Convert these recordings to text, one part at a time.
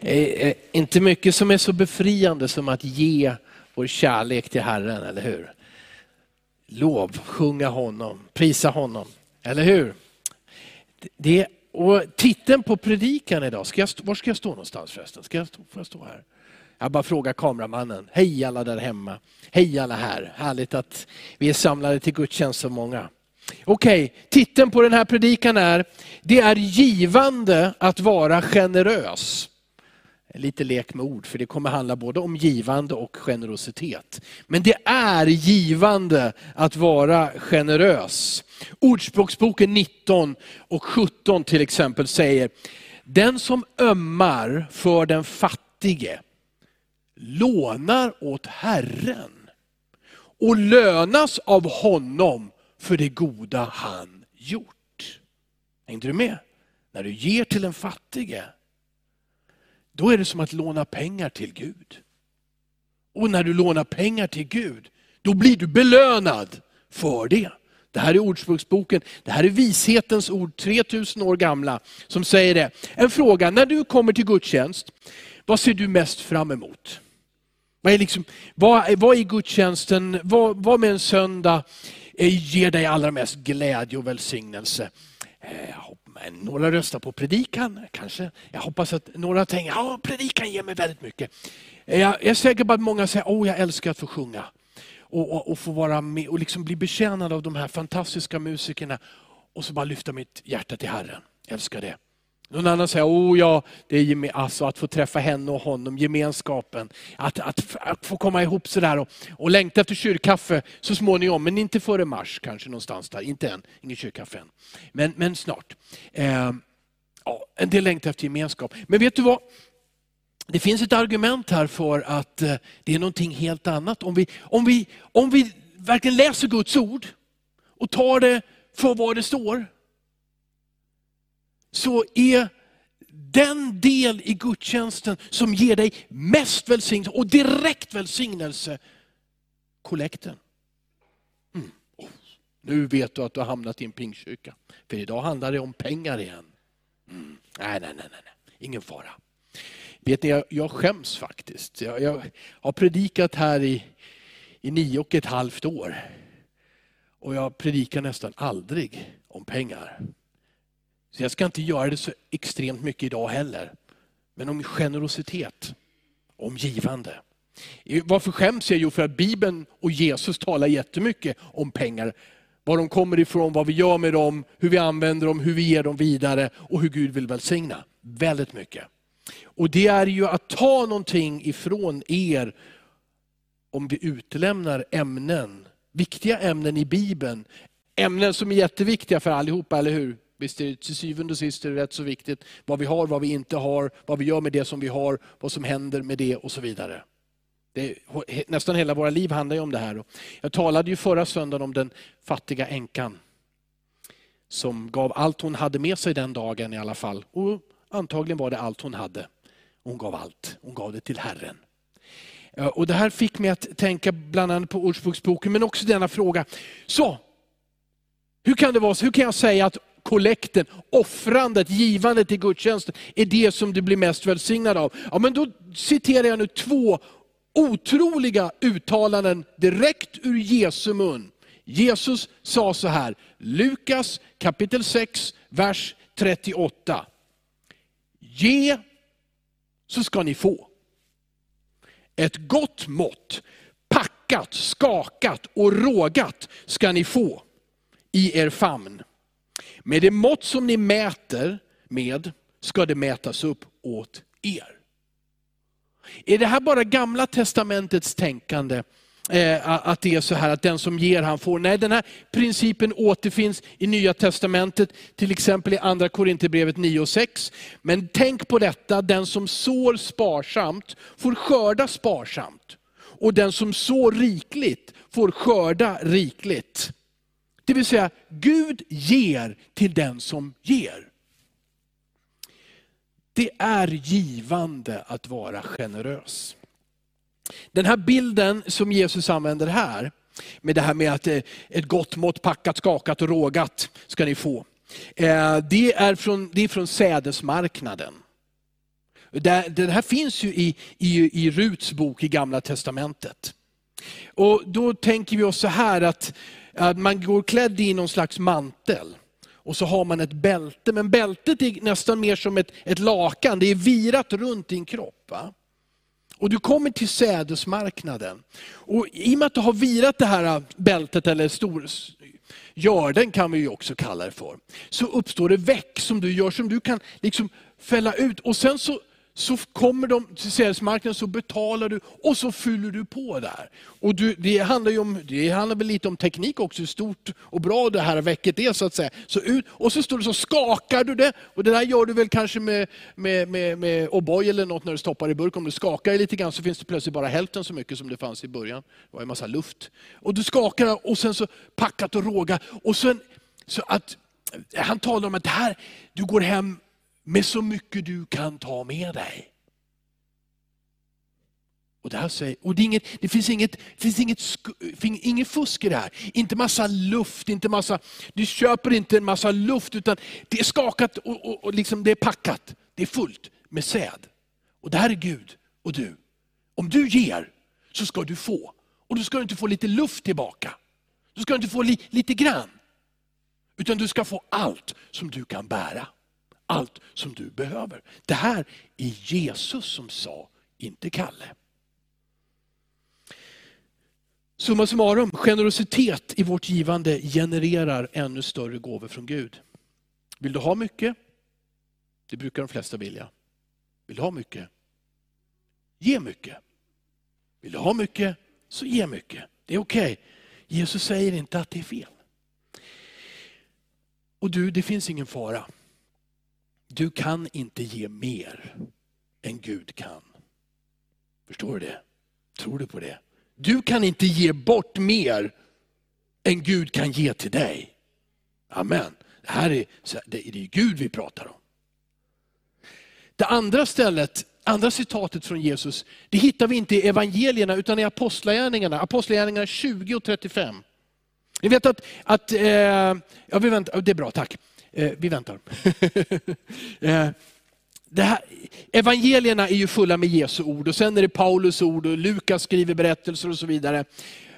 Eh, eh, inte mycket som är så befriande som att ge vår kärlek till Herren, eller hur? Lov, sjunga honom, prisa honom, eller hur? Det, och titeln på predikan idag, ska jag, var ska jag stå någonstans förresten? Ska jag stå, får jag stå här? Jag bara frågar kameramannen. Hej alla där hemma. Hej alla här. Härligt att vi är samlade till gudstjänst så många. Okej, okay, titeln på den här predikan är, det är givande att vara generös. Lite lek med ord, för det kommer handla både om givande och generositet. Men det är givande att vara generös. Ordspråksboken 19 och 17 till exempel säger, den som ömmar för den fattige lånar åt Herren och lönas av honom för det goda han gjort. Hängde du med? När du ger till den fattige, då är det som att låna pengar till Gud. Och när du lånar pengar till Gud, då blir du belönad för det. Det här är Ordspråksboken, det här är vishetens ord, 3000 år gamla, som säger det. En fråga, när du kommer till gudstjänst, vad ser du mest fram emot? Vad är, liksom, vad, vad är gudstjänsten, vad, vad med en söndag eh, ger dig allra mest glädje och välsignelse? Eh, men några röstar på predikan, kanske. Jag hoppas att några tänker, ja predikan ger mig väldigt mycket. Jag är säker på att många säger, åh jag älskar att få sjunga. Och, och, och få vara med och liksom bli betjänad av de här fantastiska musikerna. Och så bara lyfta mitt hjärta till Herren. Jag älskar det. Någon annan säger, oh ja, det är alltså att få träffa henne och honom, gemenskapen. Att, att, att få komma ihop sådär och, och längta efter kyrkkaffe så småningom, men inte före mars kanske någonstans där. Inte än, ingen kyrkkaffe än. Men, men snart. Eh, ja, en del längtar efter gemenskap. Men vet du vad? Det finns ett argument här för att eh, det är någonting helt annat. Om vi, om, vi, om vi verkligen läser Guds ord och tar det för vad det står, så är den del i gudstjänsten som ger dig mest välsignelse och direkt välsignelse, kollekten. Mm. Oh, nu vet du att du har hamnat i en pingkyrka. För idag handlar det om pengar igen. Mm. Nej, nej, nej, nej, ingen fara. Vet ni, jag, jag skäms faktiskt. Jag, jag, har predikat här i, i nio och ett halvt år. Och jag predikar nästan aldrig om pengar. Så jag ska inte göra det så extremt mycket idag heller. Men om generositet, om givande. Varför skäms jag? Jo, för att Bibeln och Jesus talar jättemycket om pengar. Var de kommer ifrån, vad vi gör med dem, hur vi använder dem, hur vi ger dem vidare och hur Gud vill välsigna. Väldigt mycket. Och det är ju att ta någonting ifrån er om vi utelämnar ämnen, viktiga ämnen i Bibeln. Ämnen som är jätteviktiga för allihopa, eller hur? Visst är det till syvende och sist är det rätt så viktigt vad vi har, vad vi inte har, vad vi gör med det som vi har, vad som händer med det och så vidare. Det, nästan hela våra liv handlar ju om det här. Jag talade ju förra söndagen om den fattiga änkan som gav allt hon hade med sig den dagen i alla fall. Och antagligen var det allt hon hade. Hon gav allt, hon gav det till Herren. Och Det här fick mig att tänka bland annat på Ordspråksboken, men också denna fråga. Så, hur kan det vara så? Hur kan jag säga att kollekten, offrandet, givandet i gudstjänsten är det som du blir mest välsignad av. Ja, men då citerar jag nu två otroliga uttalanden direkt ur Jesu mun. Jesus sa så här, Lukas kapitel 6, vers 38. Ge så ska ni få. Ett gott mått, packat, skakat och rågat ska ni få i er famn. Med det mått som ni mäter med ska det mätas upp åt er. Är det här bara gamla testamentets tänkande? Eh, att det är så här att den som ger han får. Nej, den här principen återfinns i nya testamentet, till exempel i andra Korinthierbrevet 9 och 6. Men tänk på detta, den som sår sparsamt får skörda sparsamt. Och den som sår rikligt får skörda rikligt. Det vill säga, Gud ger till den som ger. Det är givande att vara generös. Den här bilden som Jesus använder här, med det här med att eh, ett gott mått packat, skakat och rågat ska ni få. Eh, det är från, det är från sädesmarknaden. Den här finns ju i, i, i Ruts bok i Gamla Testamentet. Och Då tänker vi oss så här att, att man går klädd i någon slags mantel. Och så har man ett bälte, men bältet är nästan mer som ett, ett lakan, det är virat runt din kropp. Va? Och du kommer till sädesmarknaden. Och I och med att du har virat det här bältet, eller stor, görden kan vi ju också kalla det för, så uppstår det väck som du gör, som du kan liksom fälla ut. Och sen så så kommer de till säljmarknaden, så betalar du och så fyller du på där. Och du, det, handlar ju om, det handlar väl lite om teknik också, hur stort och bra det här väcket är. så att säga. Så ut, och så står du så skakar du det, och det där gör du väl kanske med, med, med, med O'boy eller något när du stoppar i burk. Om du skakar lite grann så finns det plötsligt bara hälften så mycket som det fanns i början. Det var en massa luft. Och du skakar och sen så packat och råga. Och sen, så att, han talar om att det här, du går hem med så mycket du kan ta med dig. Och, det, här säger, och det, inget, det finns, inget, finns inget, inget fusk i det här. Inte massa luft, inte massa, du köper inte en massa luft, utan det är skakat och, och, och liksom det är packat. Det är fullt med säd. Och det här är Gud och du. Om du ger så ska du få. Och då ska du inte få lite luft tillbaka. Du ska inte få li, lite grann. Utan du ska få allt som du kan bära allt som du behöver. Det här är Jesus som sa, inte Kalle. Summa summarum, generositet i vårt givande genererar ännu större gåvor från Gud. Vill du ha mycket? Det brukar de flesta vilja. Vill du ha mycket? Ge mycket. Vill du ha mycket, så ge mycket. Det är okej. Okay. Jesus säger inte att det är fel. Och du, det finns ingen fara. Du kan inte ge mer än Gud kan. Förstår du det? Tror du på det? Du kan inte ge bort mer än Gud kan ge till dig. Amen. Det här är, det är Gud vi pratar om. Det andra stället, andra citatet från Jesus, det hittar vi inte i evangelierna utan i apostlagärningarna. Apostlagärningarna 20 och 35. Ni vet att, att eh, ja, vi väntar, det är bra, tack. Eh, vi väntar. Eh, det här, evangelierna är ju fulla med Jesu ord och sen är det Paulus ord och Lukas skriver berättelser och så vidare.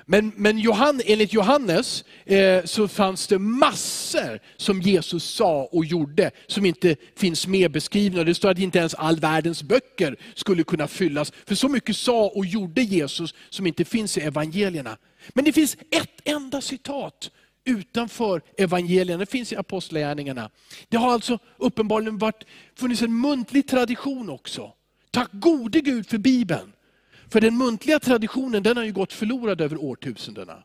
Men, men Johan, enligt Johannes eh, så fanns det massor som Jesus sa och gjorde som inte finns med beskrivna. Det står att inte ens all världens böcker skulle kunna fyllas. För så mycket sa och gjorde Jesus som inte finns i evangelierna. Men det finns ett enda citat utanför evangelierna, det finns i apostlagärningarna. Det har alltså uppenbarligen varit, funnits en muntlig tradition också. Tack gode Gud för Bibeln. För den muntliga traditionen den har ju gått förlorad över årtusendena.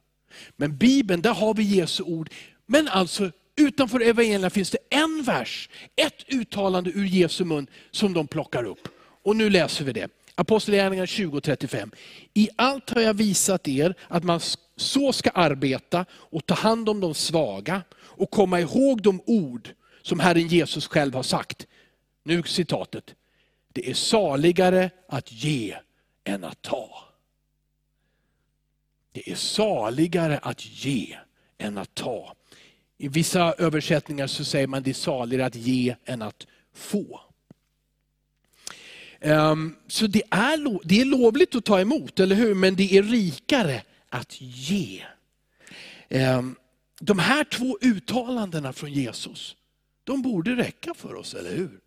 Men Bibeln, där har vi Jesu ord. Men alltså utanför evangelierna finns det en vers, ett uttalande ur Jesu mun som de plockar upp. Och nu läser vi det. Apostlagärningarna 20.35. I allt har jag visat er att man så ska arbeta och ta hand om de svaga och komma ihåg de ord som Herren Jesus själv har sagt. Nu citatet. Det är saligare att ge än att ta. Det är saligare att ge än att ta. I vissa översättningar så säger man det är saligare att ge än att få. Ehm, så det är, det är lovligt att ta emot, eller hur? Men det är rikare att ge. Ehm, de här två uttalandena från Jesus, de borde räcka för oss, eller hur?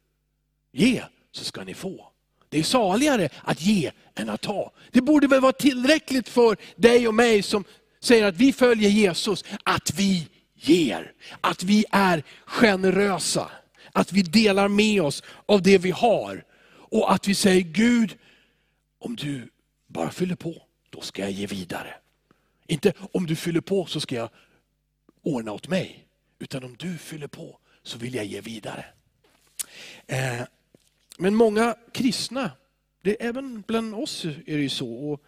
Ge så ska ni få. Det är saligare att ge än att ta. Det borde väl vara tillräckligt för dig och mig som säger att vi följer Jesus, att vi ger. Att vi är generösa. Att vi delar med oss av det vi har. Och att vi säger Gud, om du bara fyller på, då ska jag ge vidare. Inte om du fyller på så ska jag ordna åt mig. Utan om du fyller på så vill jag ge vidare. Eh, men många kristna, det, även bland oss är det ju så, och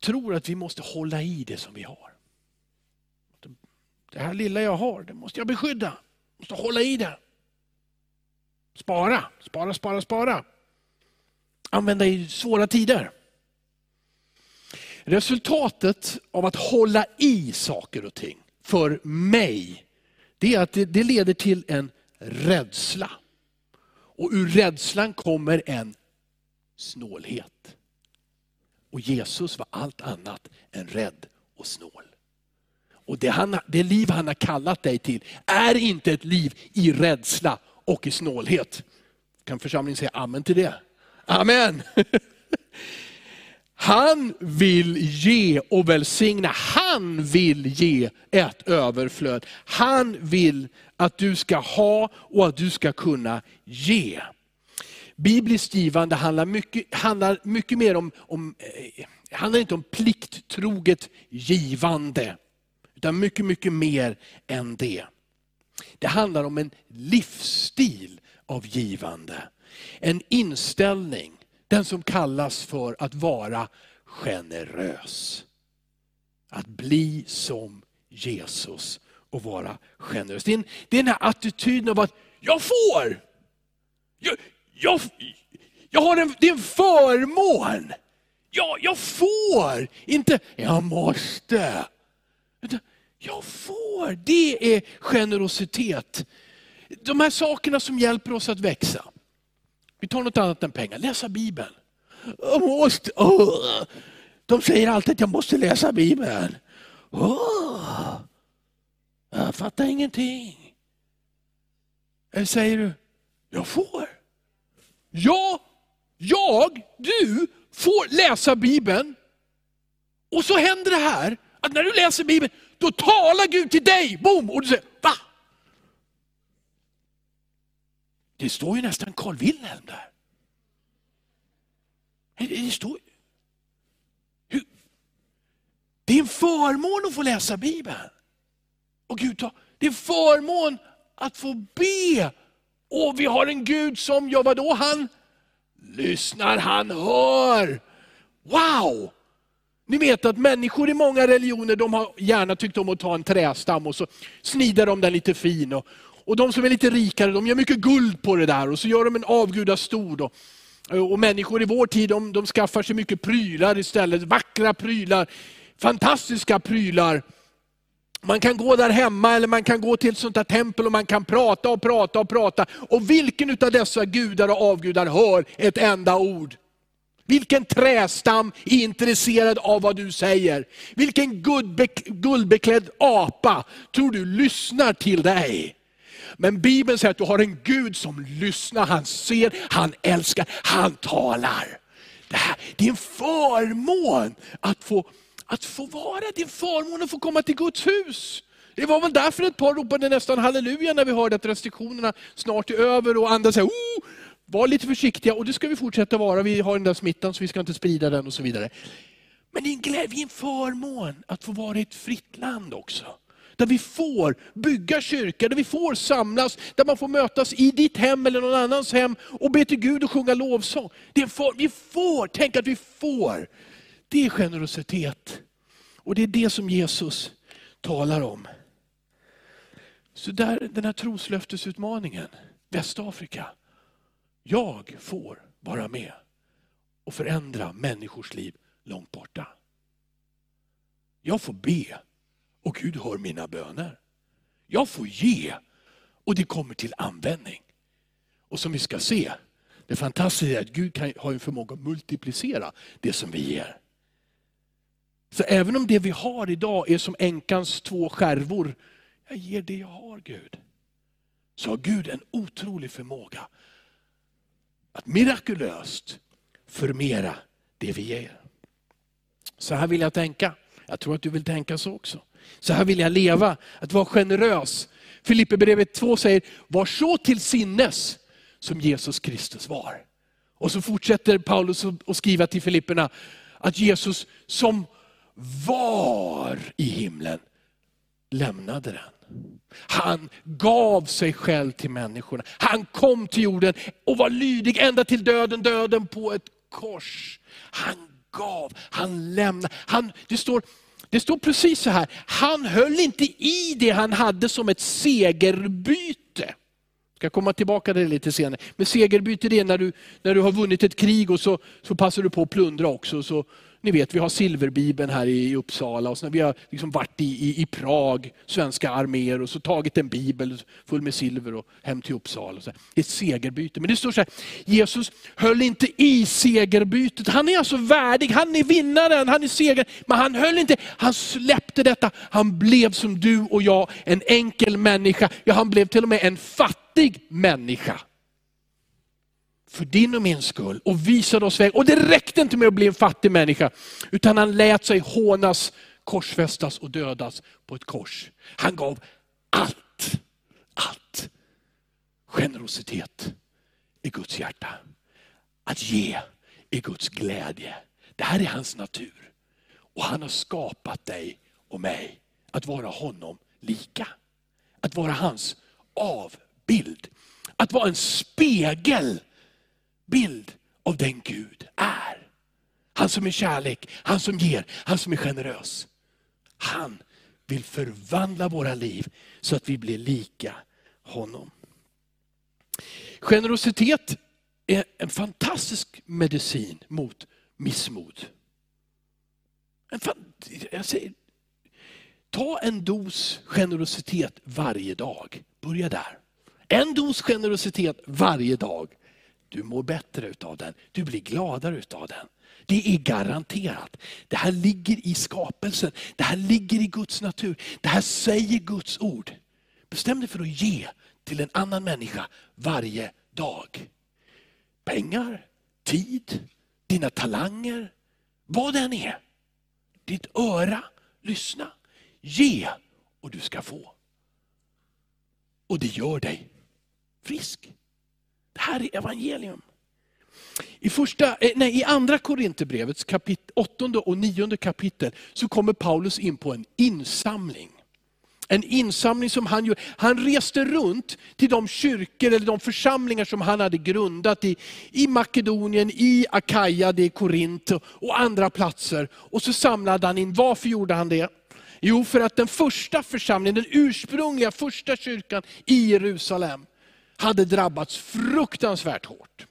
tror att vi måste hålla i det som vi har. Det här lilla jag har, det måste jag beskydda. Jag måste hålla i det. Spara, spara, spara, spara. Använda i svåra tider. Resultatet av att hålla i saker och ting för mig, det är att det, det leder till en rädsla. Och ur rädslan kommer en snålhet. Och Jesus var allt annat än rädd och snål. Och det, han, det liv han har kallat dig till är inte ett liv i rädsla och i snålhet. Kan församlingen säga amen till det? Amen! Han vill ge och välsigna. Han vill ge ett överflöd. Han vill att du ska ha och att du ska kunna ge. Bibliskt givande handlar mycket, handlar mycket mer om, om eh, handlar inte om plikttroget givande. Utan mycket, mycket mer än det. Det handlar om en livsstil av givande. En inställning, den som kallas för att vara generös. Att bli som Jesus och vara generös. Det är, en, det är den här attityden av att jag får! Jag, jag, jag har en, det är en förmån! Jag, jag får! Inte jag måste. Jag får, det är generositet. De här sakerna som hjälper oss att växa. Vi tar något annat än pengar, läsa Bibeln. Jag måste, oh. De säger alltid att jag måste läsa Bibeln. Oh. Jag fattar ingenting. Eller säger du, jag får. Ja, jag, du får läsa Bibeln. Och så händer det här, att när du läser Bibeln, då talar Gud till dig. Boom! Och du säger, va? Det står ju nästan Carl Wilhelm där. Det står Det är en förmån att få läsa Bibeln. Och Gud, det är en förmån att få be. Och vi har en Gud som, ja vadå, han lyssnar, han hör. Wow! Ni vet att människor i många religioner de har gärna tyckt om att ta en trästam och så snidar de den lite fin. Och, och de som är lite rikare de gör mycket guld på det där och så gör de en avgudastol. Och, och människor i vår tid de, de skaffar sig mycket prylar istället, vackra prylar, fantastiska prylar. Man kan gå där hemma eller man kan gå till ett sånt där tempel och man kan prata och prata och prata. Och vilken av dessa gudar och avgudar hör ett enda ord? Vilken trästam är intresserad av vad du säger? Vilken guldbeklädd apa tror du lyssnar till dig? Men Bibeln säger att du har en Gud som lyssnar, han ser, han älskar, han talar. Det, här, det är en förmån att få, att få vara, det är en förmån att få komma till Guds hus. Det var väl därför ett par ropade nästan halleluja när vi hörde att restriktionerna snart är över och andra säger oh, var lite försiktiga och det ska vi fortsätta vara. Vi har den där smittan så vi ska inte sprida den och så vidare. Men det är en glädje, en förmån att få vara i ett fritt land också. Där vi får bygga kyrka, där vi får samlas, där man får mötas i ditt hem eller någon annans hem och be till Gud och sjunga lovsång. Det är för, vi får, tänk att vi får. Det är generositet. Och det är det som Jesus talar om. Så där, den här troslöftesutmaningen, Västafrika. Jag får vara med och förändra människors liv långt borta. Jag får be och Gud hör mina böner. Jag får ge och det kommer till användning. Och som vi ska se, det fantastiska är att Gud kan, har en förmåga att multiplicera det som vi ger. Så även om det vi har idag är som änkans två skärvor, jag ger det jag har Gud. Så har Gud en otrolig förmåga att mirakulöst förmera det vi ger. Så här vill jag tänka. Jag tror att du vill tänka så också. Så här vill jag leva, att vara generös. Filipperbrevet 2 säger, var så till sinnes som Jesus Kristus var. Och så fortsätter Paulus att skriva till Filipperna att Jesus som var i himlen lämnade den. Han gav sig själv till människorna. Han kom till jorden och var lydig ända till döden, döden på ett kors. Han gav, han lämnade. Han, det, står, det står precis så här, han höll inte i det han hade som ett segerbyte. Jag ska komma tillbaka till det lite senare. Men segerbyte det är när du, när du har vunnit ett krig och så, så passar du på att plundra också. Så ni vet, vi har silverbibeln här i Uppsala och vi har liksom varit i, i, i Prag, svenska arméer och så tagit en bibel full med silver och hem till Uppsala. Så ett segerbyte. Men det står så här, Jesus höll inte i segerbytet. Han är alltså värdig, han är vinnaren, han är seger. Men han höll inte, han släppte detta. Han blev som du och jag, en enkel människa. Ja, han blev till och med en fattig människa för din och min skull och visade oss väg. Och det räckte inte med att bli en fattig människa, utan han lät sig hånas, korsfästas och dödas på ett kors. Han gav allt, allt. Generositet i Guds hjärta. Att ge i Guds glädje. Det här är hans natur. Och han har skapat dig och mig att vara honom lika. Att vara hans avbild. Att vara en spegel bild av den Gud är. Han som är kärlek, han som ger, han som är generös. Han vill förvandla våra liv så att vi blir lika honom. Generositet är en fantastisk medicin mot missmod. En jag säger, ta en dos generositet varje dag. Börja där. En dos generositet varje dag. Du mår bättre utav den. Du blir gladare utav den. Det är garanterat. Det här ligger i skapelsen. Det här ligger i Guds natur. Det här säger Guds ord. Bestäm dig för att ge till en annan människa varje dag. Pengar, tid, dina talanger, vad det än är. Ditt öra, lyssna. Ge och du ska få. Och det gör dig frisk. Det här är evangelium. I, första, eh, nej, I andra Korinthierbrevets åttonde och nionde kapitel så kommer Paulus in på en insamling. En insamling som han gjorde. Han reste runt till de kyrkor eller de församlingar som han hade grundat i, i Makedonien, i Akaja, det är Korint och andra platser. Och så samlade han in, varför gjorde han det? Jo, för att den första församlingen, den ursprungliga första kyrkan i Jerusalem, hade drabbats fruktansvärt hårt.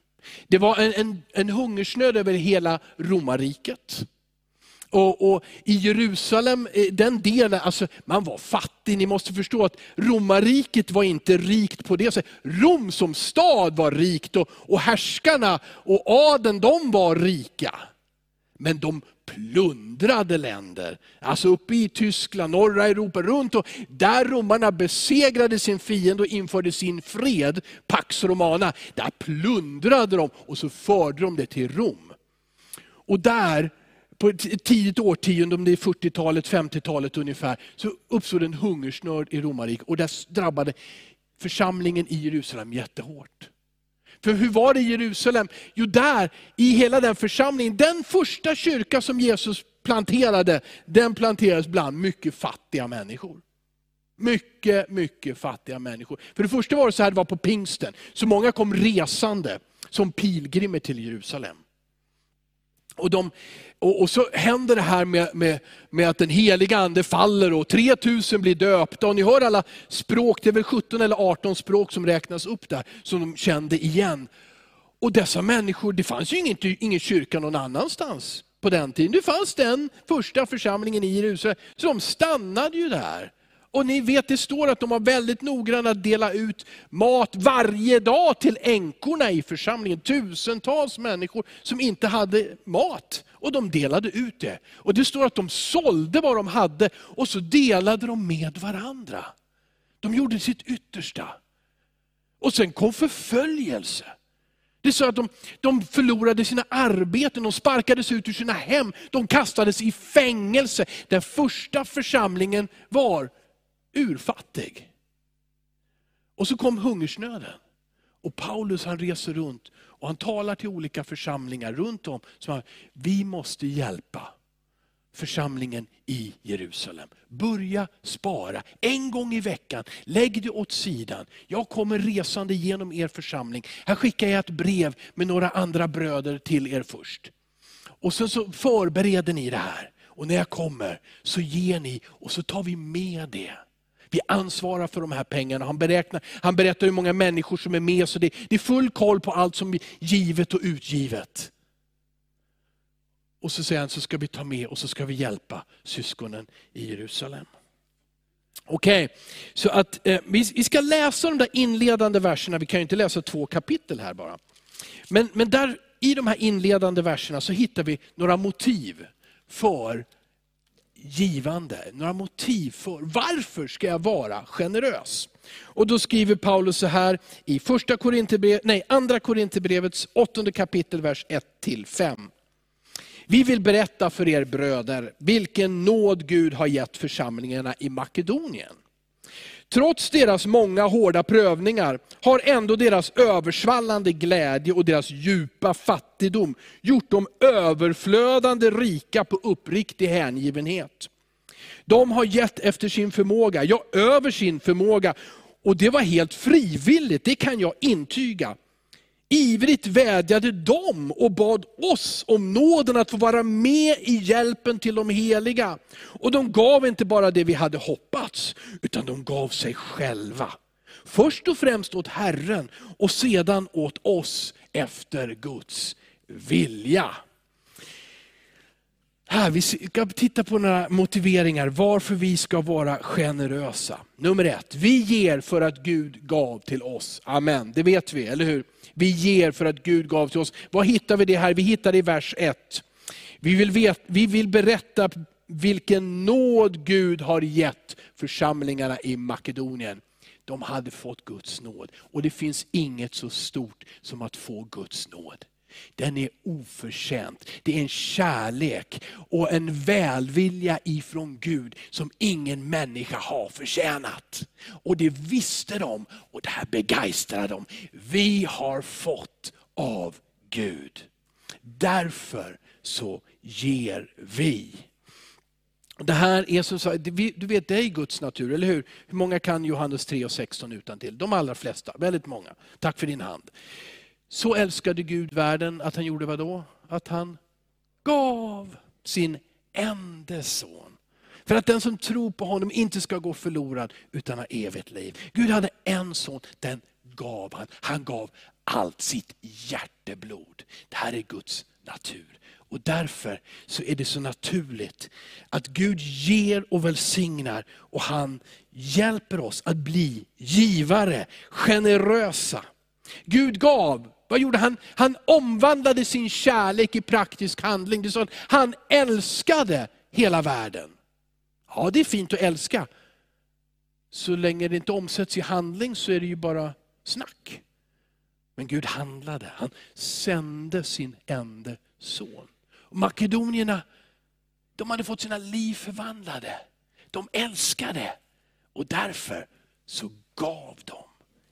Det var en, en, en hungersnöd över hela romarriket. Och, och, I Jerusalem, eh, den delen, alltså man var fattig. Ni måste förstå att romarriket var inte rikt på det sättet. Rom som stad var rikt och, och härskarna och adeln de var rika. Men de plundrade länder. Alltså uppe i Tyskland, norra Europa, runt och där romarna besegrade sin fiende och införde sin fred, Pax Romana, där plundrade de och så förde de det till Rom. Och där, på ett tidigt årtionde, om det är 40-talet, 50-talet ungefär, så uppstod en hungersnöd i romarriket och där drabbade församlingen i Jerusalem jättehårt. För hur var det i Jerusalem? Jo, där, i hela den församlingen, den första kyrka som Jesus planterade, den planterades bland mycket fattiga människor. Mycket, mycket fattiga människor. För det första var det så här, det var på pingsten, så många kom resande som pilgrimer till Jerusalem. Och, de, och, och, så händer det här med, med, med att den heliga ande faller och 3000 blir döpta. Och ni hör alla språk, det är väl 17 eller 18 språk som räknas upp där, som de kände igen. Och dessa människor, det fanns ju ingen, ingen kyrka någon annanstans på den tiden. Det fanns den första församlingen i Jerusalem, så de stannade ju där. Och ni vet, det står att de var väldigt noggranna att dela ut mat varje dag till änkorna i församlingen. Tusentals människor som inte hade mat. Och de delade ut det. Och det står att de sålde vad de hade och så delade de med varandra. De gjorde sitt yttersta. Och sen kom förföljelse. Det sa att de, de förlorade sina arbeten, de sparkades ut ur sina hem, de kastades i fängelse. Den första församlingen var urfattig. Och så kom hungersnöden. Och Paulus han reser runt och han talar till olika församlingar runt om. Som vi måste hjälpa församlingen i Jerusalem. Börja spara en gång i veckan. Lägg det åt sidan. Jag kommer resande genom er församling. Här skickar jag ett brev med några andra bröder till er först. Och sen så förbereder ni det här. Och när jag kommer så ger ni och så tar vi med det. Vi ansvarar för de här pengarna. Han, beräknar, han berättar hur många människor som är med, så det, det är full koll på allt som är givet och utgivet. Och så säger han, så ska vi ta med och så ska vi hjälpa syskonen i Jerusalem. Okej, okay. så att eh, vi, vi, ska läsa de där inledande verserna, vi kan ju inte läsa två kapitel här bara. Men, men där, i de här inledande verserna så hittar vi några motiv för givande. Några motiv för varför ska jag vara generös? Och då skriver Paulus så här i första Korinthierbrevet, nej, andra Korinthierbrevets åttonde kapitel, vers 1-5. Vi vill berätta för er bröder vilken nåd Gud har gett församlingarna i Makedonien. Trots deras många hårda prövningar har ändå deras översvallande glädje och deras djupa fattigdom gjort dem överflödande rika på uppriktig hängivenhet. De har gett efter sin förmåga, ja över sin förmåga. Och det var helt frivilligt, det kan jag intyga. Ivrigt vädjade de och bad oss om nåden att få vara med i hjälpen till de heliga. Och de gav inte bara det vi hade hoppats, utan de gav sig själva. Först och främst åt Herren och sedan åt oss efter Guds vilja. Här, vi ska titta på några motiveringar varför vi ska vara generösa. Nummer ett, vi ger för att Gud gav till oss. Amen, det vet vi, eller hur? Vi ger för att Gud gav till oss. Var hittar vi det här? Vi hittar det i vers 1. Vi vill, vet, vi vill berätta vilken nåd Gud har gett församlingarna i Makedonien. De hade fått Guds nåd. Och det finns inget så stort som att få Guds nåd. Den är oförtjänt. Det är en kärlek och en välvilja ifrån Gud som ingen människa har förtjänat. Och det visste de och det här begeistrade dem. Vi har fått av Gud. Därför så ger vi. Det här är som sagt, du vet det är Guds natur, eller hur? Hur många kan Johannes 3 och 16 utan till? De allra flesta, väldigt många. Tack för din hand. Så älskade Gud världen att han gjorde vad då? Att han gav sin enda son. För att den som tror på honom inte ska gå förlorad utan ha evigt liv. Gud hade en son, den gav han. Han gav allt sitt hjärteblod. Det här är Guds natur. Och därför så är det så naturligt att Gud ger och välsignar och han hjälper oss att bli givare, generösa. Gud gav vad gjorde han? Han omvandlade sin kärlek i praktisk handling. Det så att han älskade hela världen. Ja, det är fint att älska. Så länge det inte omsätts i handling så är det ju bara snack. Men Gud handlade. Han sände sin enda son. Och makedonierna, de hade fått sina liv förvandlade. De älskade. Och därför så gav de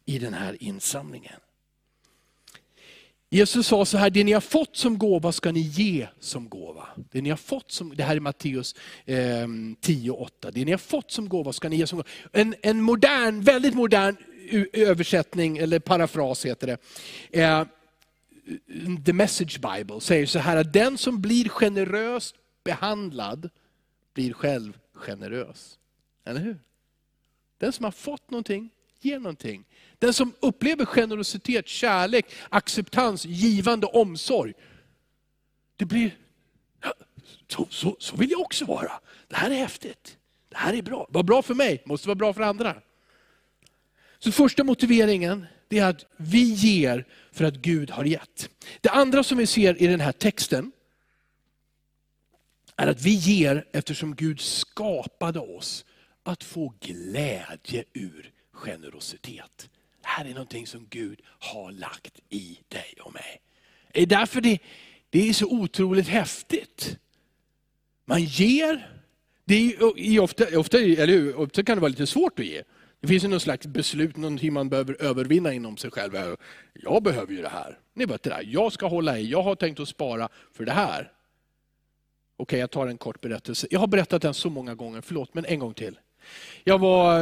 i den här insamlingen. Jesus sa så här, det ni har fått som gåva ska ni ge som gåva. Det ni har fått som, det här är Matteus eh, 10 8. Det ni har fått som gåva ska ni ge som gåva. En, en modern, väldigt modern översättning, eller parafras heter det. Eh, The Message Bible säger så här, att den som blir generöst behandlad blir själv generös. Eller hur? Den som har fått någonting, ger någonting. Den som upplever generositet, kärlek, acceptans, givande omsorg. Det blir, så, så, så vill jag också vara. Det här är häftigt. Det här är bra. Vad bra för mig, måste vara bra för andra. Så första motiveringen det är att vi ger för att Gud har gett. Det andra som vi ser i den här texten är att vi ger eftersom Gud skapade oss att få glädje ur generositet. Det här är någonting som Gud har lagt i dig och mig. Det är därför det, det är så otroligt häftigt. Man ger, det är ofta, ofta, eller hur, ofta kan det vara lite svårt att ge. Det finns någon slags beslut, någonting man behöver övervinna inom sig själv. Jag behöver ju det här. Ni vet det där. Jag ska hålla i, jag har tänkt att spara för det här. Okej, jag tar en kort berättelse. Jag har berättat den så många gånger, förlåt, men en gång till. Jag var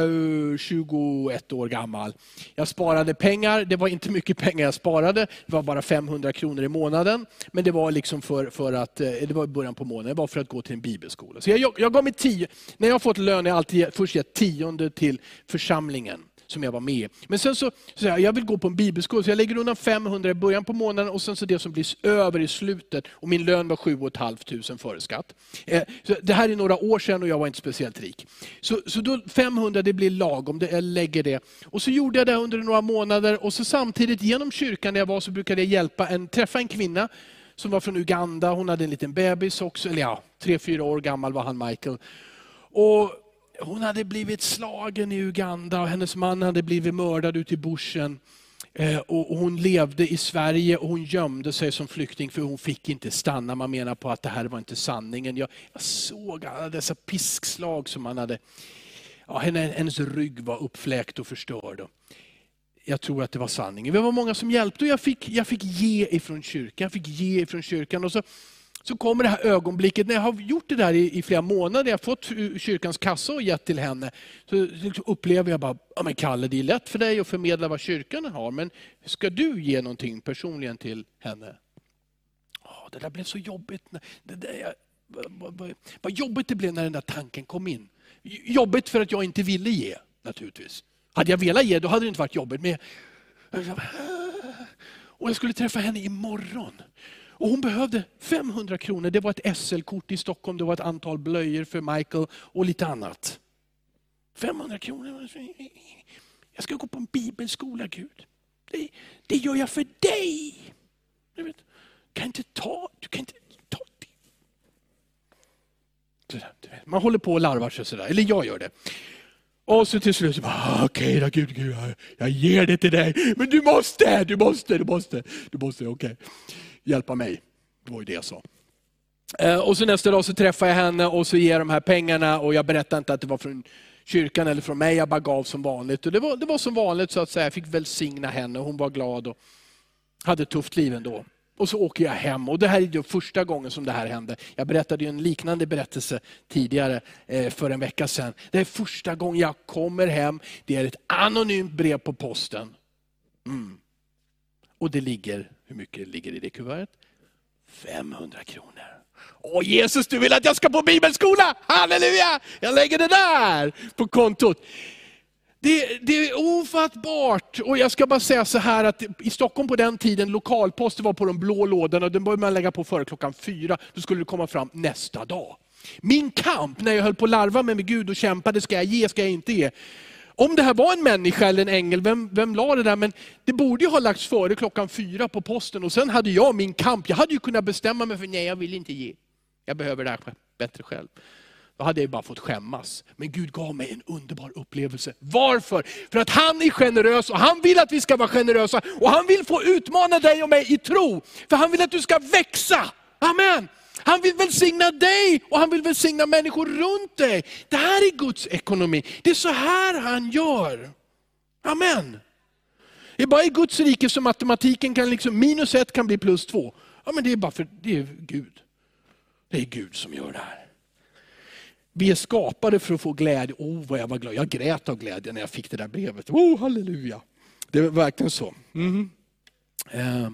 eh, 21 år gammal. Jag sparade pengar. Det var inte mycket pengar jag sparade. Det var bara 500 kronor i månaden. Men det var liksom för, för att, eh, det var i början på månaden. Det var för att gå till en bibelskola. Så jag, jag gav mig tio. När jag har fått lön har jag alltid först gett tionde till församlingen som jag var med i. Men sen så, så jag, jag vill gå på en bibelskola, så jag lägger undan 500 i början på månaden och sen så det som blir över i slutet. Och min lön var 7 500 före skatt. Eh, så det här är några år sedan och jag var inte speciellt rik. Så, så då 500 det blir lagom, det, jag lägger det. Och så gjorde jag det under några månader och så samtidigt genom kyrkan där jag var så brukade jag hjälpa en, träffa en kvinna som var från Uganda. Hon hade en liten bebis också, eller ja, tre, fyra år gammal var han Michael. Och hon hade blivit slagen i Uganda och hennes man hade blivit mördad ute i bushen. Eh, och hon levde i Sverige och hon gömde sig som flykting för hon fick inte stanna. Man menar på att det här var inte sanningen. Jag, jag såg alla dessa piskslag som han hade. Ja, hennes rygg var uppfläkt och förstörd. Jag tror att det var sanningen. Vi var många som hjälpte och jag fick, jag fick ge ifrån kyrkan. Jag fick ge ifrån kyrkan. Och så så kommer det här ögonblicket, när jag har gjort det där i, i flera månader, jag har fått kyrkans kassa och gett till henne, så liksom upplever jag bara, ja men Kalle det är lätt för dig att förmedla vad kyrkan har, men ska du ge någonting personligen till henne? Oh, det där blev så jobbigt. Det där, vad, vad, vad jobbigt det blev när den där tanken kom in. Jobbigt för att jag inte ville ge, naturligtvis. Hade jag velat ge, då hade det inte varit jobbigt. Men och jag skulle träffa henne imorgon. Och hon behövde 500 kronor. Det var ett SL-kort i Stockholm, det var ett antal blöjor för Michael och lite annat. 500 kronor. Jag ska gå på en bibelskola Gud. Det, det gör jag för dig. Du vet, kan inte ta, du kan inte ta det. Man håller på och larvar sig sådär, eller jag gör det. Och så till slut så bara, ah, okej okay, då Gud, Gud jag, jag ger det till dig. Men du måste, du måste, du måste, du måste, okej. Okay hjälpa mig. Det var ju det jag sa. Eh, och så nästa dag så träffar jag henne och så ger jag de här pengarna och jag berättar inte att det var från kyrkan eller från mig, jag bara gav som vanligt. Och det, var, det var som vanligt så att säga, jag fick välsigna henne, hon var glad och hade ett tufft liv ändå. Och så åker jag hem och det här är då första gången som det här hände. Jag berättade en liknande berättelse tidigare, eh, för en vecka sedan. Det är första gången jag kommer hem, det är ett anonymt brev på posten. Mm. Och det ligger, hur mycket ligger i det kuvertet? 500 kronor. Åh Jesus, du vill att jag ska på bibelskola? Halleluja! Jag lägger det där på kontot. Det, det, är ofattbart. Och jag ska bara säga så här att i Stockholm på den tiden, lokalposten var på de blå lådorna, den började man lägga på före klockan fyra. Då skulle det komma fram nästa dag. Min kamp när jag höll på att larva mig med Gud och kämpade, ska jag ge, ska jag inte ge? Om det här var en människa eller en ängel, vem, vem la det där? Men det borde ju ha lagts före klockan fyra på posten och sen hade jag min kamp. Jag hade ju kunnat bestämma mig för nej, jag vill inte ge. Jag behöver det här bättre själv. Då hade jag bara fått skämmas. Men Gud gav mig en underbar upplevelse. Varför? För att han är generös och han vill att vi ska vara generösa. Och han vill få utmana dig och mig i tro. För han vill att du ska växa. Amen. Han vill välsigna dig och han vill välsigna människor runt dig. Det här är Guds ekonomi. Det är så här han gör. Amen. Det är bara i Guds rike som matematiken kan, liksom, minus ett kan bli plus två. Ja, men det är bara för det är Gud. Det är Gud som gör det här. Vi är skapade för att få glädje. Oh, vad jag var glad. Jag grät av glädje när jag fick det där brevet. Oh, halleluja. Det var verkligen så. Mm. Uh.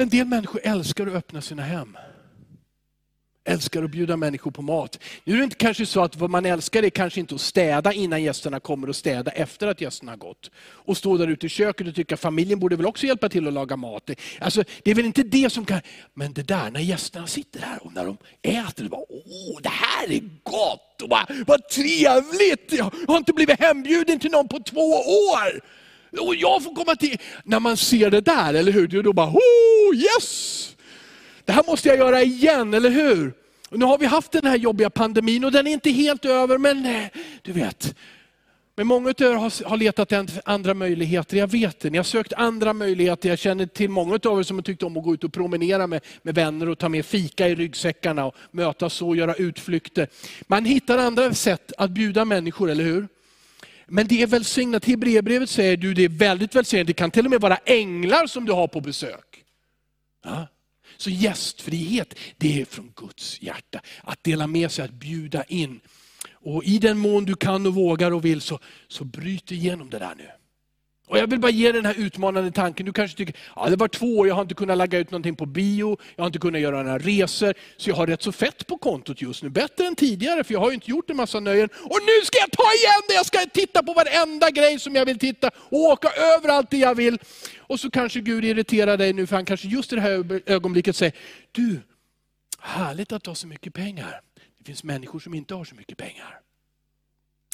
En del människor älskar att öppna sina hem. Älskar att bjuda människor på mat. Nu är det inte kanske så att vad man älskar är kanske inte att städa innan gästerna kommer och städa efter att gästerna har gått. Och stå där ute i köket och tycka att familjen borde väl också hjälpa till att laga mat. Alltså, det är väl inte det som kan... Men det där när gästerna sitter här och när de äter, och bara, åh det här är gott! Och bara, vad trevligt! Jag har inte blivit hembjuden till någon på två år. Och jag får komma till... När man ser det där, eller hur? Då bara, oh, yes! Det här måste jag göra igen, eller hur? Och nu har vi haft den här jobbiga pandemin och den är inte helt över, men eh, du vet. Men många av er har, har letat andra möjligheter, jag vet det. Ni har sökt andra möjligheter. Jag känner till många av er som har tyckt om att gå ut och promenera med, med vänner och ta med fika i ryggsäckarna och mötas och göra utflykter. Man hittar andra sätt att bjuda människor, eller hur? Men det är välsignat. Hebreerbrevet säger du det är väldigt välsignat. Det kan till och med vara änglar som du har på besök. Ja. Så gästfrihet, det är från Guds hjärta. Att dela med sig, att bjuda in. Och i den mån du kan och vågar och vill så, så bryt igenom det där nu. Och jag vill bara ge den här utmanande tanken. Du kanske tycker, ja det var två år, jag har inte kunnat lägga ut någonting på bio, jag har inte kunnat göra några resor, så jag har rätt så fett på kontot just nu. Bättre än tidigare, för jag har ju inte gjort en massa nöjen. Och nu ska jag ta igen det! Jag ska titta på varenda grej som jag vill titta, och åka överallt det jag vill. Och så kanske Gud irriterar dig nu, för han kanske just i det här ögonblicket säger, du, härligt att du har så mycket pengar. Det finns människor som inte har så mycket pengar.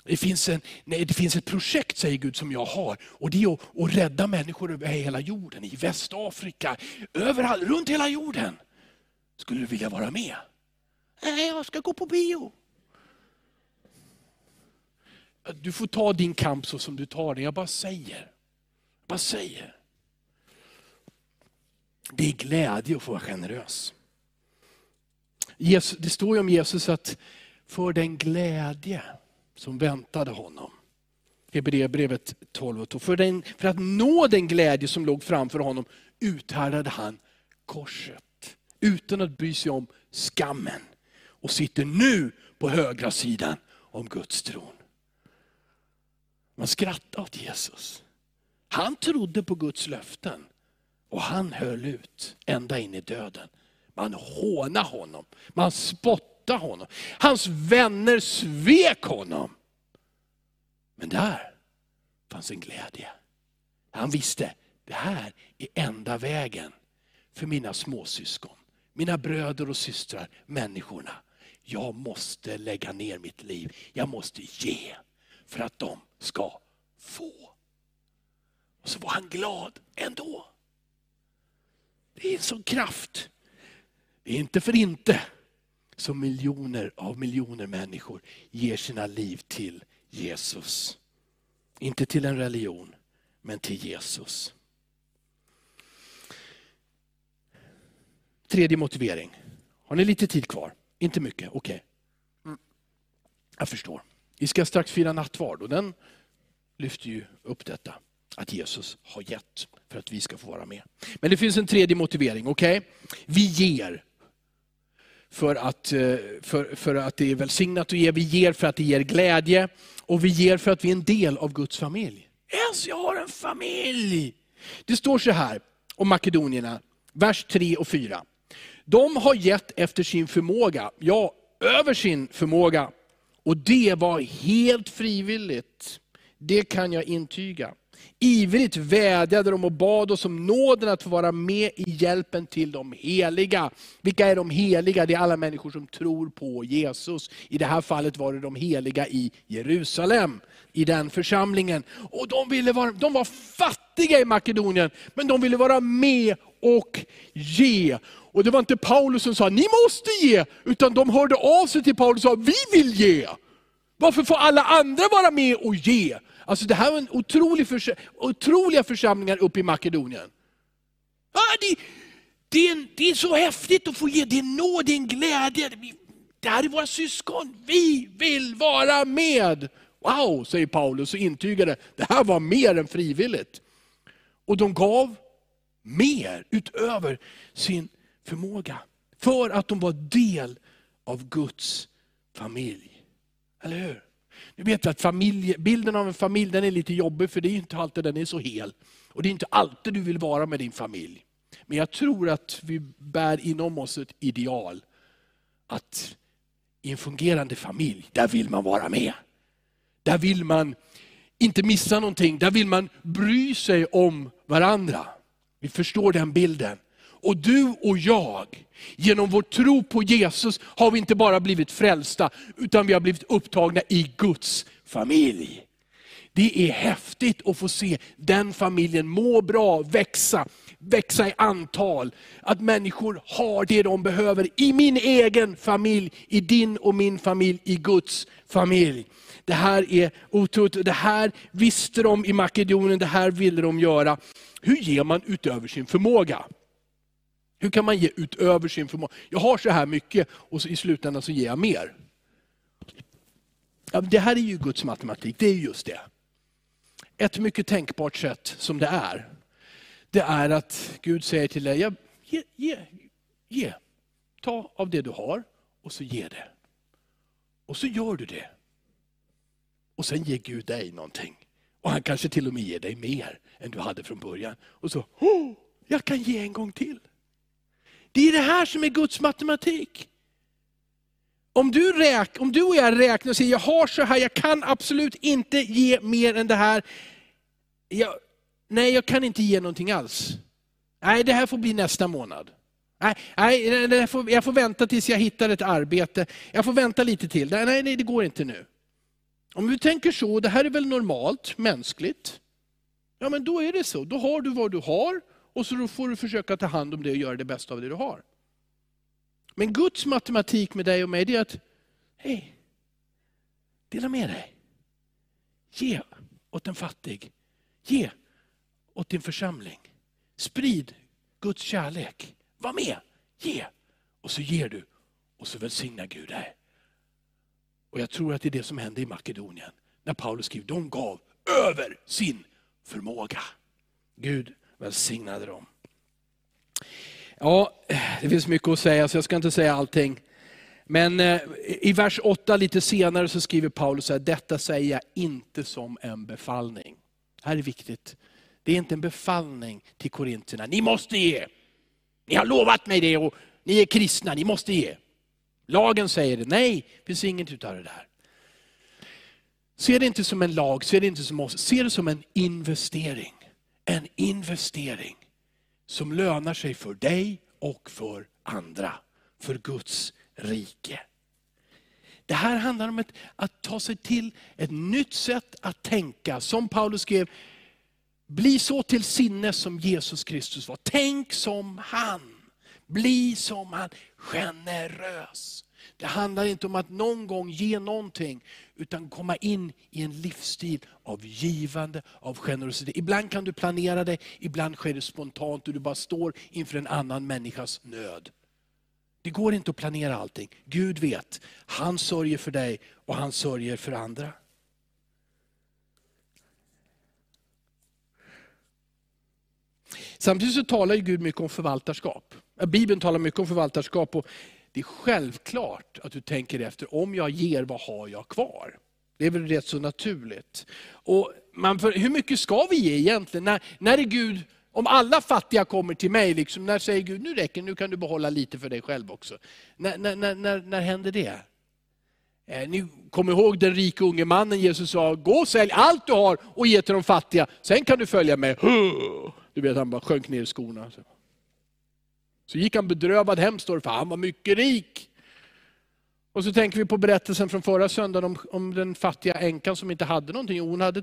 Det finns, en, nej, det finns ett projekt, säger Gud, som jag har. Och det är att, att rädda människor över hela jorden. I Västafrika, överallt, runt hela jorden. Skulle du vilja vara med? Nej, jag ska gå på bio. Du får ta din kamp så som du tar den. Jag bara säger. Jag bara säger. Det är glädje att få vara generös. det står ju om Jesus att för den glädje som väntade honom. Hebreerbrevet 12 och 2. För, den, för att nå den glädje som låg framför honom uthärdade han korset. Utan att bry sig om skammen. Och sitter nu på högra sidan om Guds tron. Man skrattade åt Jesus. Han trodde på Guds löften. Och han höll ut ända in i döden. Man hånade honom. Man spottade spotta honom. Hans vänner svek honom. Men där fanns en glädje. Han visste, det här är enda vägen för mina småsyskon, mina bröder och systrar, människorna. Jag måste lägga ner mitt liv. Jag måste ge för att de ska få. Och så var han glad ändå. Det är en sån kraft. Det är inte för inte som miljoner av miljoner människor ger sina liv till Jesus. Inte till en religion, men till Jesus. Tredje motivering. Har ni lite tid kvar? Inte mycket, okej. Okay. Mm. Jag förstår. Vi ska strax fira nattvard och den lyfter ju upp detta. Att Jesus har gett för att vi ska få vara med. Men det finns en tredje motivering, okej? Okay? Vi ger för att, eh, för, för att det är välsignat att ge. Vi ger för att det ger glädje. Och vi ger för att vi är en del av Guds familj. Yes, jag har en familj! Det står så här om makedonierna, vers 3 och 4. De har gett efter sin förmåga, ja, över sin förmåga. Och det var helt frivilligt. Det kan jag intyga. Ivrigt vädjade de och bad oss om nåden att få vara med i hjälpen till de heliga. Vilka är de heliga? Det är alla människor som tror på Jesus. I det här fallet var det de heliga i Jerusalem, i den församlingen. Och de, ville vara, de var fattiga i Makedonien, men de ville vara med och ge. Och det var inte Paulus som sa, ni måste ge, utan de hörde av sig till Paulus och sa, vi vill ge. Varför får alla andra vara med och ge? Alltså det här var en otrolig förs otroliga församlingar uppe i Makedonien. Ah, det, det, är, det är så häftigt att få ge, det är nåd, det är en glädje. Det här är våra syskon, vi vill vara med. Wow, säger Paulus och intygar det. det här var mer än frivilligt. Och de gav mer utöver sin förmåga. För att de var del av Guds familj. Eller hur? Nu vet vi att familj, bilden av en familj den är lite jobbig, för det är inte alltid den är så hel. Och det är inte alltid du vill vara med din familj. Men jag tror att vi bär inom oss ett ideal. Att i en fungerande familj, där vill man vara med. Där vill man inte missa någonting, där vill man bry sig om varandra. Vi förstår den bilden. Och du och jag, genom vår tro på Jesus har vi inte bara blivit frälsta, utan vi har blivit upptagna i Guds familj. Det är häftigt att få se den familjen må bra, växa, växa i antal. Att människor har det de behöver i min egen familj, i din och min familj, i Guds familj. Det här är otroligt, det här visste de i Makedonien, det här ville de göra. Hur ger man utöver sin förmåga? Hur kan man ge utöver sin förmåga? Jag har så här mycket och så i slutändan så ger jag mer. Ja, det här är ju Guds matematik, det är just det. Ett mycket tänkbart sätt som det är, det är att Gud säger till dig, ge, ge, ge. Ta av det du har och så ge det. Och så gör du det. Och sen ger Gud dig någonting. Och han kanske till och med ger dig mer än du hade från början. Och så, oh, jag kan ge en gång till. Det är det här som är Guds matematik. Om du, räk, om du och jag räknar och säger, jag har så här, jag kan absolut inte ge mer än det här. Jag, nej, jag kan inte ge någonting alls. Nej, det här får bli nästa månad. Nej, nej jag, får, jag får vänta tills jag hittar ett arbete. Jag får vänta lite till. Nej, nej, det går inte nu. Om du tänker så, det här är väl normalt, mänskligt. Ja, men då är det så. Då har du vad du har och så får du försöka ta hand om det och göra det bästa av det du har. Men Guds matematik med dig och mig, det är att, hej, dela med dig. Ge åt en fattig. Ge åt din församling. Sprid Guds kärlek. Var med, ge. Och så ger du och så välsignar Gud dig. Och jag tror att det är det som hände i Makedonien. När Paulus skrev, de gav över sin förmåga. Gud välsignade dem. Ja, det finns mycket att säga så jag ska inte säga allting. Men eh, i vers 8 lite senare så skriver Paulus här, detta säger jag inte som en befallning. Det här är viktigt. Det är inte en befallning till korintierna, Ni måste ge. Ni har lovat mig det och ni är kristna, ni måste ge. Lagen säger det. Nej, det finns inget utav det där. Se det inte som en lag, se det inte som oss. Se det som en investering. En investering som lönar sig för dig och för andra. För Guds rike. Det här handlar om ett, att ta sig till ett nytt sätt att tänka. Som Paulus skrev, bli så till sinnes som Jesus Kristus var. Tänk som han. Bli som han. Generös. Det handlar inte om att någon gång ge någonting, utan komma in i en livsstil av givande, av generositet. Ibland kan du planera det, ibland sker det spontant och du bara står inför en annan människas nöd. Det går inte att planera allting. Gud vet, han sörjer för dig och han sörjer för andra. Samtidigt så talar Gud mycket om förvaltarskap. Bibeln talar mycket om förvaltarskap. Och det är självklart att du tänker efter, om jag ger, vad har jag kvar? Det är väl rätt så naturligt. Och man, för, hur mycket ska vi ge egentligen? När, när är Gud, om alla fattiga kommer till mig, liksom, när säger Gud, nu räcker nu kan du behålla lite för dig själv också. När, när, när, när, när händer det? Eh, ni kommer ihåg den rike unge mannen, Jesus sa, gå och sälj allt du har och ge till de fattiga, sen kan du följa med. Du vet, han bara sjönk ner i skorna. Så så gick han bedrövad hem, står det för han var mycket rik. Och så tänker vi på berättelsen från förra söndagen om, om den fattiga änkan som inte hade någonting. Hon hade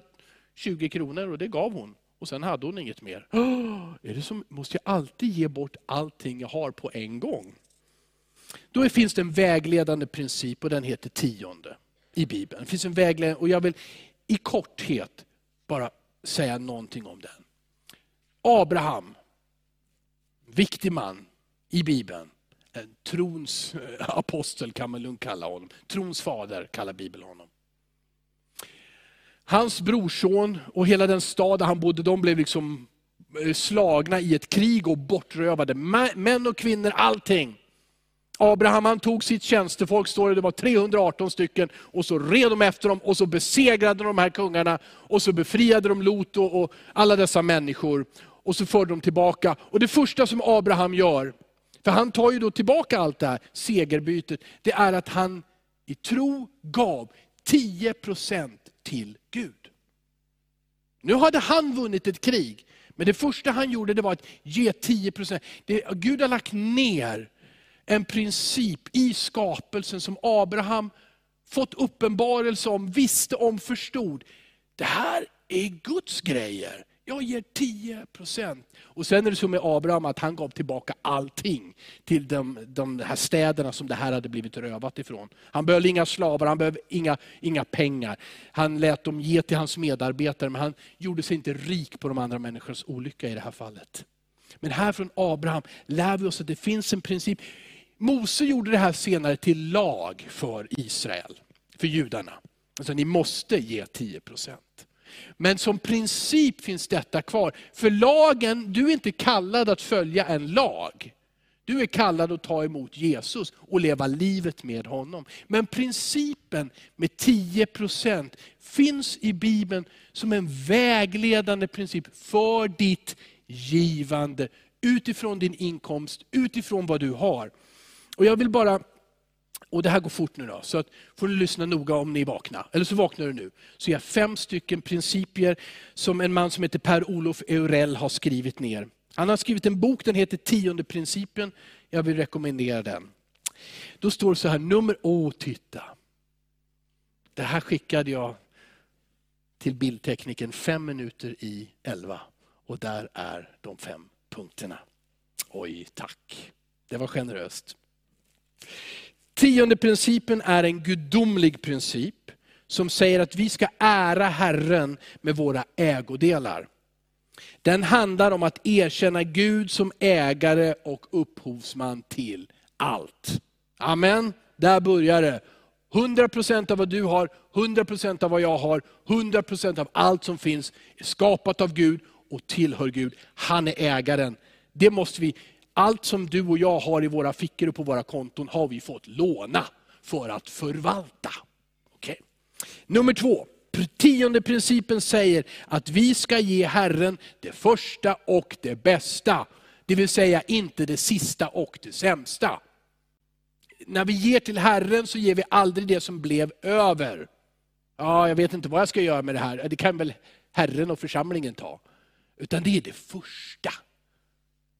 20 kronor och det gav hon. Och sen hade hon inget mer. Oh, är det som, måste jag alltid ge bort allting jag har på en gång? Då finns det en vägledande princip och den heter tionde i Bibeln. Det finns en vägledande, och jag vill i korthet bara säga någonting om den. Abraham, viktig man, i Bibeln. En trons eh, apostel kan man lugnt kalla honom. Trons fader kallar Bibeln honom. Hans brorson och hela den stad där han bodde, de blev liksom eh, slagna i ett krig och bortrövade. Män och kvinnor, allting. Abraham han tog sitt tjänstefolk, står det, det var 318 stycken, och så red de efter dem och så besegrade de här kungarna och så befriade de Lot och alla dessa människor. Och så förde de tillbaka. Och det första som Abraham gör, för han tar ju då tillbaka allt det här segerbytet. Det är att han i tro gav 10% till Gud. Nu hade han vunnit ett krig, men det första han gjorde det var att ge 10%. Det, Gud har lagt ner en princip i skapelsen som Abraham fått uppenbarelse om, visste om, förstod. Det här är Guds grejer. Jag ger 10 procent. Och sen är det som med Abraham, att han gav tillbaka allting till de, de här städerna som det här hade blivit rövat ifrån. Han behövde inga slavar, han behövde inga, inga pengar. Han lät dem ge till hans medarbetare, men han gjorde sig inte rik på de andra människornas olycka i det här fallet. Men här från Abraham lär vi oss att det finns en princip. Mose gjorde det här senare till lag för Israel, för judarna. Alltså ni måste ge 10 procent. Men som princip finns detta kvar. För lagen, du är inte kallad att följa en lag. Du är kallad att ta emot Jesus och leva livet med honom. Men principen med 10% finns i Bibeln som en vägledande princip för ditt givande. Utifrån din inkomst, utifrån vad du har. Och Jag vill bara och det här går fort nu då, så att, får du lyssna noga om ni vaknar. Eller så vaknar du nu. Så jag har fem stycken principer som en man som heter Per-Olof Eurell har skrivit ner. Han har skrivit en bok, den heter Tionde principen. Jag vill rekommendera den. Då står det så här, nummer, åh titta. Det här skickade jag till bildtekniken fem minuter i elva. Och där är de fem punkterna. Oj, tack. Det var generöst. Tionde principen är en gudomlig princip som säger att vi ska ära Herren med våra ägodelar. Den handlar om att erkänna Gud som ägare och upphovsman till allt. Amen. Där börjar det. 100% av vad du har, 100% av vad jag har, 100% av allt som finns är skapat av Gud och tillhör Gud. Han är ägaren. Det måste vi allt som du och jag har i våra fickor och på våra konton har vi fått låna för att förvalta. Okay. Nummer två, tionde principen säger att vi ska ge Herren det första och det bästa. Det vill säga inte det sista och det sämsta. När vi ger till Herren så ger vi aldrig det som blev över. Ja, jag vet inte vad jag ska göra med det här. Det kan väl Herren och församlingen ta. Utan det är det första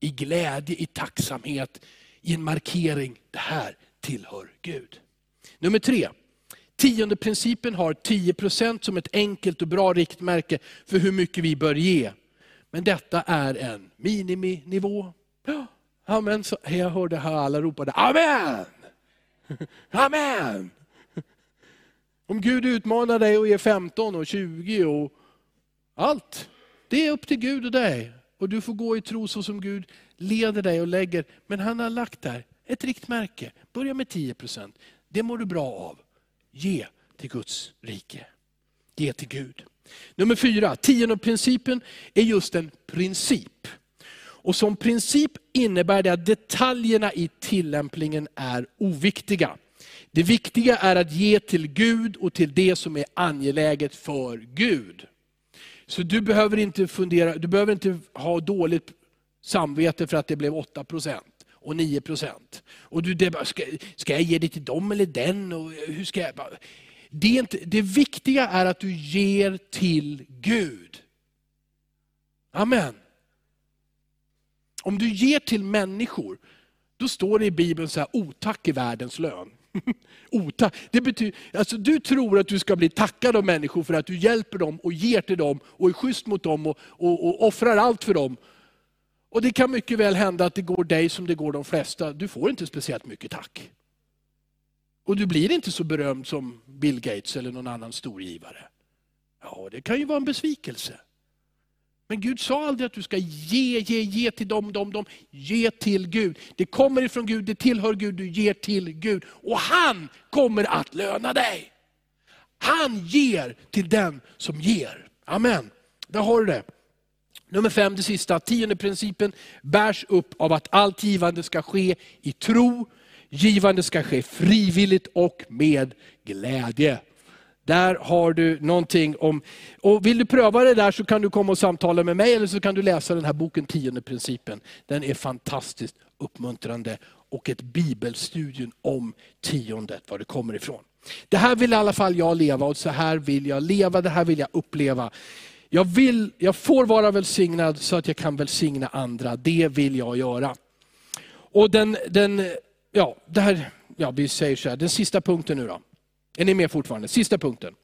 i glädje, i tacksamhet, i en markering. Det här tillhör Gud. Nummer tre. Tionde principen har 10% som ett enkelt och bra riktmärke för hur mycket vi bör ge. Men detta är en miniminivå. amen, så, jag hörde här alla ropade Amen! Amen! Om Gud utmanar dig och ger 15 och 20 och allt, det är upp till Gud och dig. Och du får gå i tro så som Gud leder dig och lägger. Men han har lagt där ett riktmärke. Börja med 10% Det mår du bra av. Ge till Guds rike. Ge till Gud. Nummer fyra, tiondeprincipen är just en princip. Och som princip innebär det att detaljerna i tillämpningen är oviktiga. Det viktiga är att ge till Gud och till det som är angeläget för Gud. Så du behöver inte fundera, du behöver inte ha dåligt samvete för att det blev 8% och 9 Och du, det, ska, ska jag ge det till dem eller den? Och hur ska jag, det, är inte, det viktiga är att du ger till Gud. Amen. Om du ger till människor, då står det i Bibeln så här, otack är världens lön. Ota. Det betyder, alltså du tror att du ska bli tackad av människor för att du hjälper dem och ger till dem och är schysst mot dem och, och, och offrar allt för dem. Och Det kan mycket väl hända att det går dig som det går de flesta. Du får inte speciellt mycket tack. Och du blir inte så berömd som Bill Gates eller någon annan storgivare. Ja, det kan ju vara en besvikelse. Men Gud sa aldrig att du ska ge, ge, ge till dem, dem, dem. Ge till Gud. Det kommer ifrån Gud, det tillhör Gud, du ger till Gud. Och han kommer att löna dig. Han ger till den som ger. Amen. Där har du det. Nummer fem, det sista, tionde principen bärs upp av att allt givande ska ske i tro, givande ska ske frivilligt och med glädje. Där har du någonting om, och vill du pröva det där så kan du komma och samtala med mig eller så kan du läsa den här boken Tionde principen. Den är fantastiskt uppmuntrande och ett bibelstudium om tiondet, var det kommer ifrån. Det här vill i alla fall jag leva och så här vill jag leva, det här vill jag uppleva. Jag, vill, jag får vara välsignad så att jag kan välsigna andra, det vill jag göra. Och den, den ja, det här, ja, vi säger så här, den sista punkten nu då. Är ni med fortfarande? Sista punkten.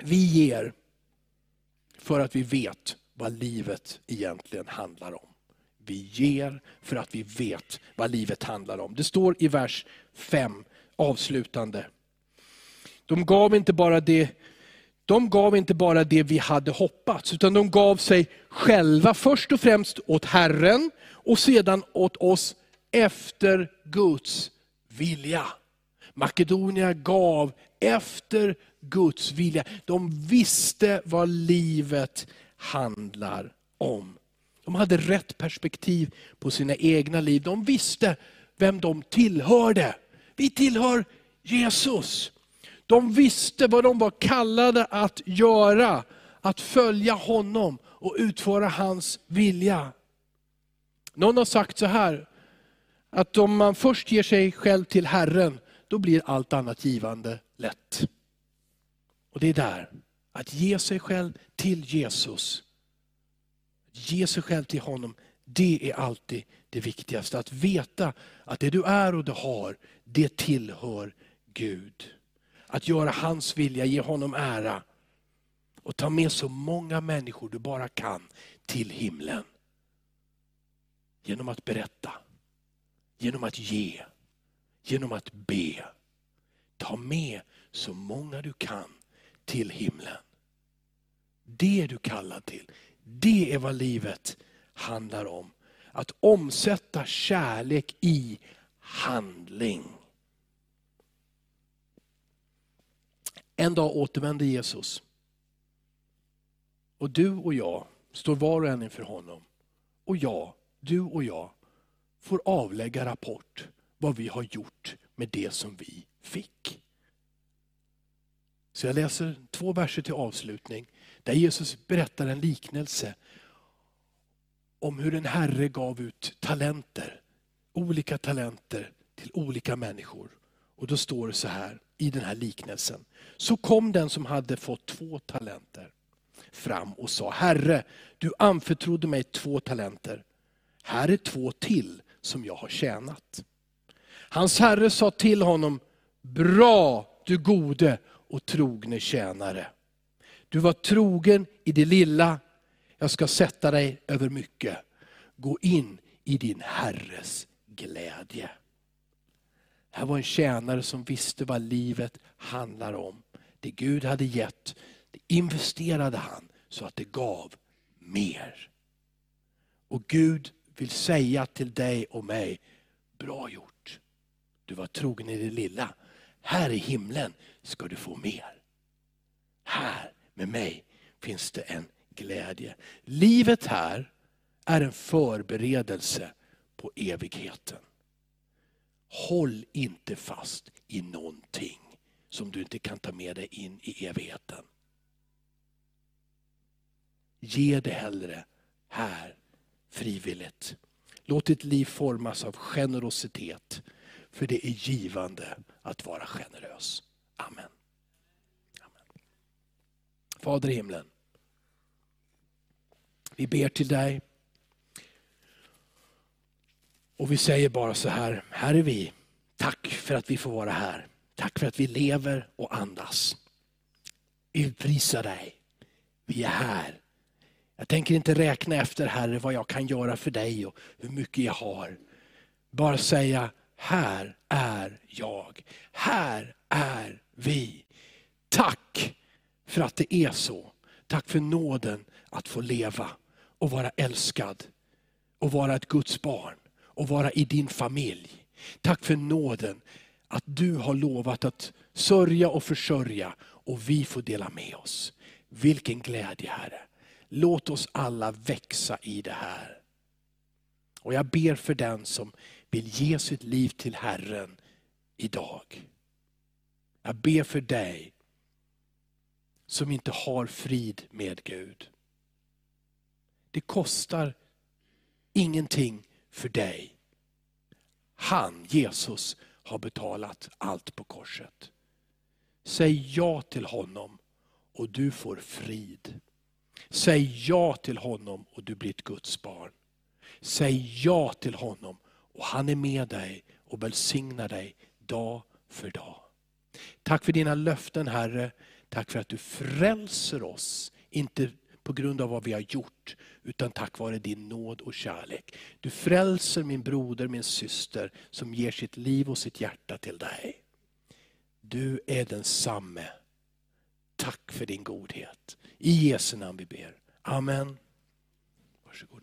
Vi ger för att vi vet vad livet egentligen handlar om. Vi ger för att vi vet vad livet handlar om. Det står i vers 5, avslutande. De gav inte bara det de gav inte bara det vi hade hoppats, utan de gav sig själva först och främst åt Herren och sedan åt oss efter Guds vilja. Makedonia gav efter Guds vilja. De visste vad livet handlar om. De hade rätt perspektiv på sina egna liv. De visste vem de tillhörde. Vi tillhör Jesus. De visste vad de var kallade att göra, att följa honom och utföra hans vilja. Någon har sagt så här, att om man först ger sig själv till Herren, då blir allt annat givande lätt. Och det är där, att ge sig själv till Jesus, ge sig själv till honom, det är alltid det viktigaste. Att veta att det du är och du har, det tillhör Gud. Att göra hans vilja, ge honom ära. Och ta med så många människor du bara kan till himlen. Genom att berätta, genom att ge, genom att be. Ta med så många du kan till himlen. Det är du kallad till. Det är vad livet handlar om. Att omsätta kärlek i handling. En dag återvände Jesus. Och du och jag står var och en inför honom. Och jag, du och jag, får avlägga rapport vad vi har gjort med det som vi fick. Så jag läser två verser till avslutning där Jesus berättar en liknelse om hur en herre gav ut talenter, olika talenter till olika människor. Och då står det så här i den här liknelsen. Så kom den som hade fått två talenter fram och sa, Herre, du anförtrodde mig två talenter. Här är två till som jag har tjänat. Hans herre sa till honom, bra du gode och trogne tjänare. Du var trogen i det lilla, jag ska sätta dig över mycket. Gå in i din herres glädje. Här var en tjänare som visste vad livet handlar om. Det Gud hade gett, det investerade han så att det gav mer. Och Gud vill säga till dig och mig, bra gjort. Du var trogen i det lilla. Här i himlen ska du få mer. Här med mig finns det en glädje. Livet här är en förberedelse på evigheten. Håll inte fast i någonting som du inte kan ta med dig in i evigheten. Ge det hellre här frivilligt. Låt ditt liv formas av generositet. För det är givande att vara generös. Amen. Amen. Fader i himlen. Vi ber till dig. Och vi säger bara så här, här är vi. Tack för att vi får vara här. Tack för att vi lever och andas. Vi prisar dig. Vi är här. Jag tänker inte räkna efter Herre vad jag kan göra för dig och hur mycket jag har. Bara säga, här är jag. Här är vi. Tack för att det är så. Tack för nåden att få leva och vara älskad och vara ett Guds barn och vara i din familj. Tack för nåden att du har lovat att sörja och försörja och vi får dela med oss. Vilken glädje Herre. Låt oss alla växa i det här. Och jag ber för den som vill ge sitt liv till Herren idag. Jag ber för dig som inte har frid med Gud. Det kostar ingenting för dig. Han, Jesus, har betalat allt på korset. Säg ja till honom och du får frid. Säg ja till honom och du blir ett Guds barn. Säg ja till honom och han är med dig och välsignar dig dag för dag. Tack för dina löften Herre. Tack för att du frälser oss, inte på grund av vad vi har gjort, utan tack vare din nåd och kärlek. Du frälser min broder, min syster, som ger sitt liv och sitt hjärta till dig. Du är densamme. Tack för din godhet. I Jesu namn vi ber. Amen. Varsågod.